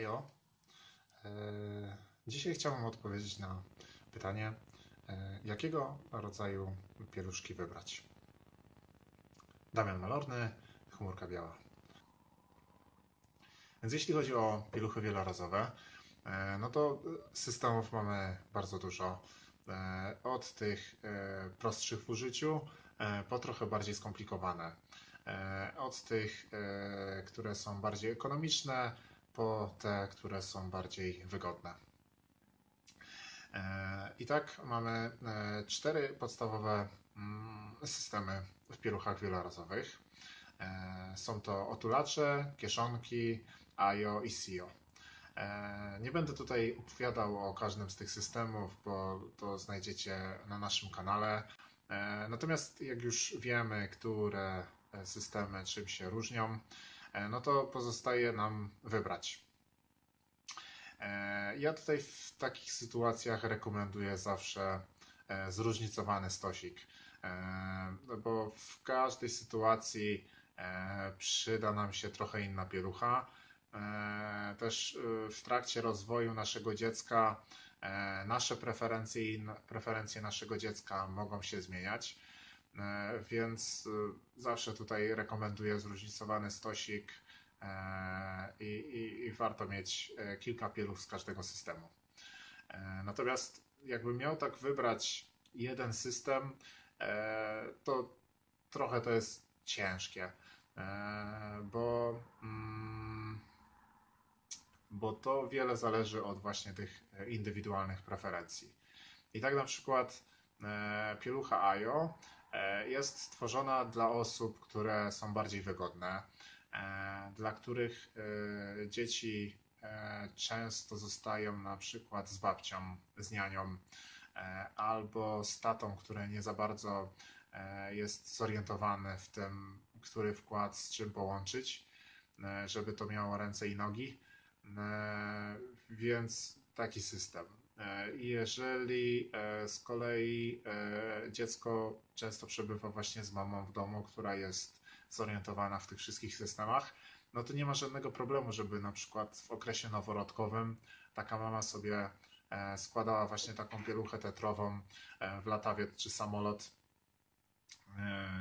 Ejo. E, dzisiaj chciałbym odpowiedzieć na pytanie, e, jakiego rodzaju pieluszki wybrać. Damian Malorny, chmurka biała. Więc jeśli chodzi o pieluchy wielorazowe, e, no to systemów mamy bardzo dużo. Od tych prostszych w użyciu po trochę bardziej skomplikowane. Od tych, które są bardziej ekonomiczne, po te, które są bardziej wygodne. E, I tak mamy e, cztery podstawowe mm, systemy w pieluchach wielorazowych. E, są to otulacze, kieszonki, IO i SIO. Nie będę tutaj opowiadał o każdym z tych systemów, bo to znajdziecie na naszym kanale. Natomiast jak już wiemy, które systemy czym się różnią, no to pozostaje nam wybrać. E, ja tutaj w takich sytuacjach rekomenduję zawsze e, zróżnicowany stosik, no bo w każdej sytuacji przyda nam się trochę inna pielucha. Też w trakcie rozwoju naszego dziecka nasze preferencje i preferencje naszego dziecka mogą się zmieniać. E, więc e, zawsze tutaj rekomenduję zróżnicowany stosik e, i, i, i warto mieć kilka pieluch z każdego systemu. Natomiast jakbym miał tak wybrać jeden system, to trochę to jest ciężkie, bo, mm, bo to wiele zależy od właśnie tych indywidualnych preferencji. I tak na przykład pielucha AJO E, jest stworzona dla osób, które są bardziej wygodne, e, dla których e, dzieci często zostają na przykład z babcią, z nianią albo z tatą, który nie za bardzo jest zorientowany w tym, który wkład z czym połączyć, żeby to miało ręce i nogi. Więc taki system. E, jeżeli e, z kolei e, dziecko często przebywa właśnie z mamą w domu, która jest zorientowana w tych wszystkich systemach, no to nie ma żadnego problemu, żeby na przykład w okresie noworodkowym taka mama sobie składała właśnie taką pieluchę tetrową w latawiec czy samolot,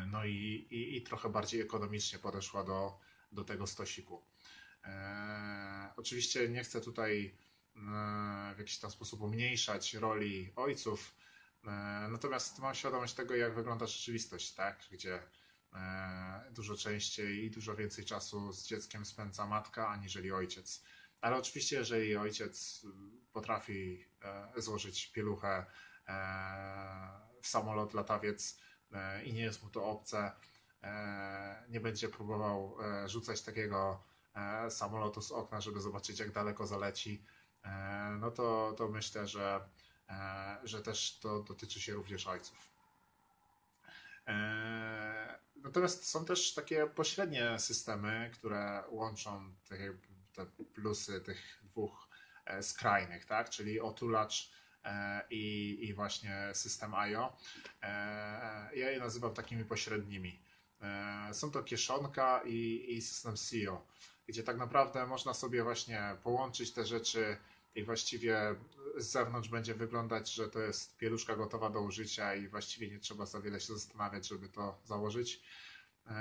no i, i, i trochę bardziej ekonomicznie podeszła do, do tego stosiku. Oczywiście nie chcę tutaj w jakiś tam sposób umniejszać roli ojców. E, natomiast mam świadomość tego, jak wygląda rzeczywistość, tak? gdzie e, dużo częściej i dużo więcej czasu z dzieckiem spędza matka aniżeli ojciec. Ale oczywiście, jeżeli ojciec potrafi e, złożyć pieluchę w samolot, latawiec i nie jest mu to obce, nie będzie próbował rzucać takiego samolotu z okna, żeby zobaczyć, jak daleko zaleci, no to, to myślę, że, e, że też to dotyczy się również ojców. E, natomiast są też takie pośrednie systemy, które łączą te, te plusy tych dwóch skrajnych, tak? czyli otulacz i, i właśnie system IO. Ja je nazywam takimi pośrednimi. Są to kieszonka i, i system SEO, gdzie tak naprawdę można sobie właśnie połączyć te rzeczy i właściwie z zewnątrz będzie wyglądać, że to jest pieluszka gotowa do użycia i właściwie nie trzeba za wiele się zastanawiać, żeby to założyć. E,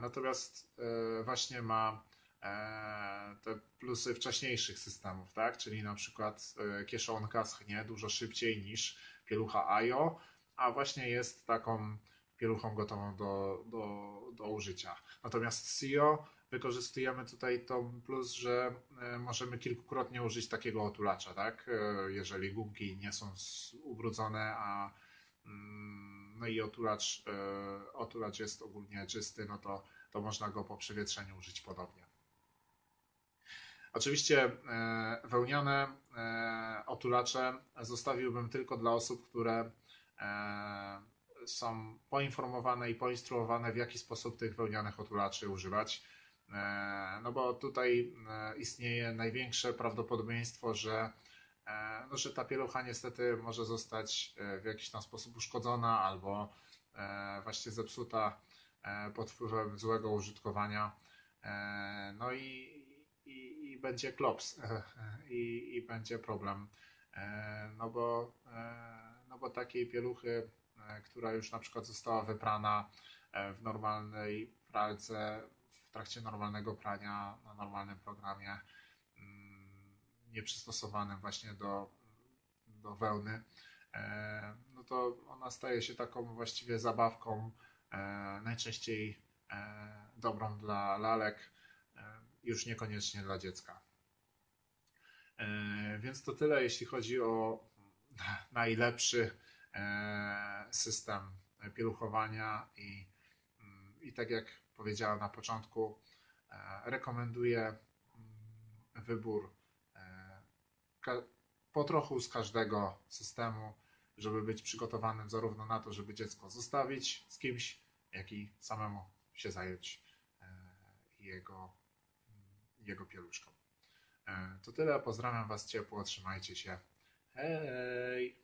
natomiast e, właśnie ma e, te plusy wcześniejszych systemów, tak? czyli na przykład kieszonka schnie dużo szybciej niż pielucha IO, a właśnie jest taką pieluchą gotową do, do, do użycia. Natomiast SEO wykorzystujemy tutaj to plus, że e, możemy kilkukrotnie użyć takiego otulacza, tak? E, jeżeli gumki nie są ubrudzone, a mm, no i otulacz, e, otulacz jest ogólnie czysty, no to, to można go po przewietrzeniu użyć podobnie. Oczywiście wełniane otulacze zostawiłbym tylko dla osób, które są poinformowane i poinstruowane, w jaki sposób tych wełnianych otulaczy używać. E, no bo tutaj e, istnieje największe prawdopodobieństwo, że, e, no, że ta pielucha niestety może zostać w jakiś tam sposób uszkodzona albo właśnie zepsuta pod wpływem złego użytkowania. No i, i, i będzie klops i, i będzie problem. No bo, no bo takiej pieluchy, która już na przykład została wyprana w normalnej pralce, w trakcie normalnego prania na normalnym programie, mm, nieprzystosowanym właśnie do, do wełny, no to ona staje się taką właściwie zabawką, najczęściej dobrą dla lalek, już niekoniecznie dla dziecka. Więc to tyle, jeśli chodzi o najlepszy system pieluchowania i, i tak jak powiedziałem na początku, rekomenduję mm, wybór po trochu z każdego systemu, żeby być przygotowanym zarówno na to, żeby dziecko zostawić z kimś, jak i samemu się zająć jego, jego pieluszką. To tyle, pozdrawiam Was ciepło, trzymajcie się. Hej!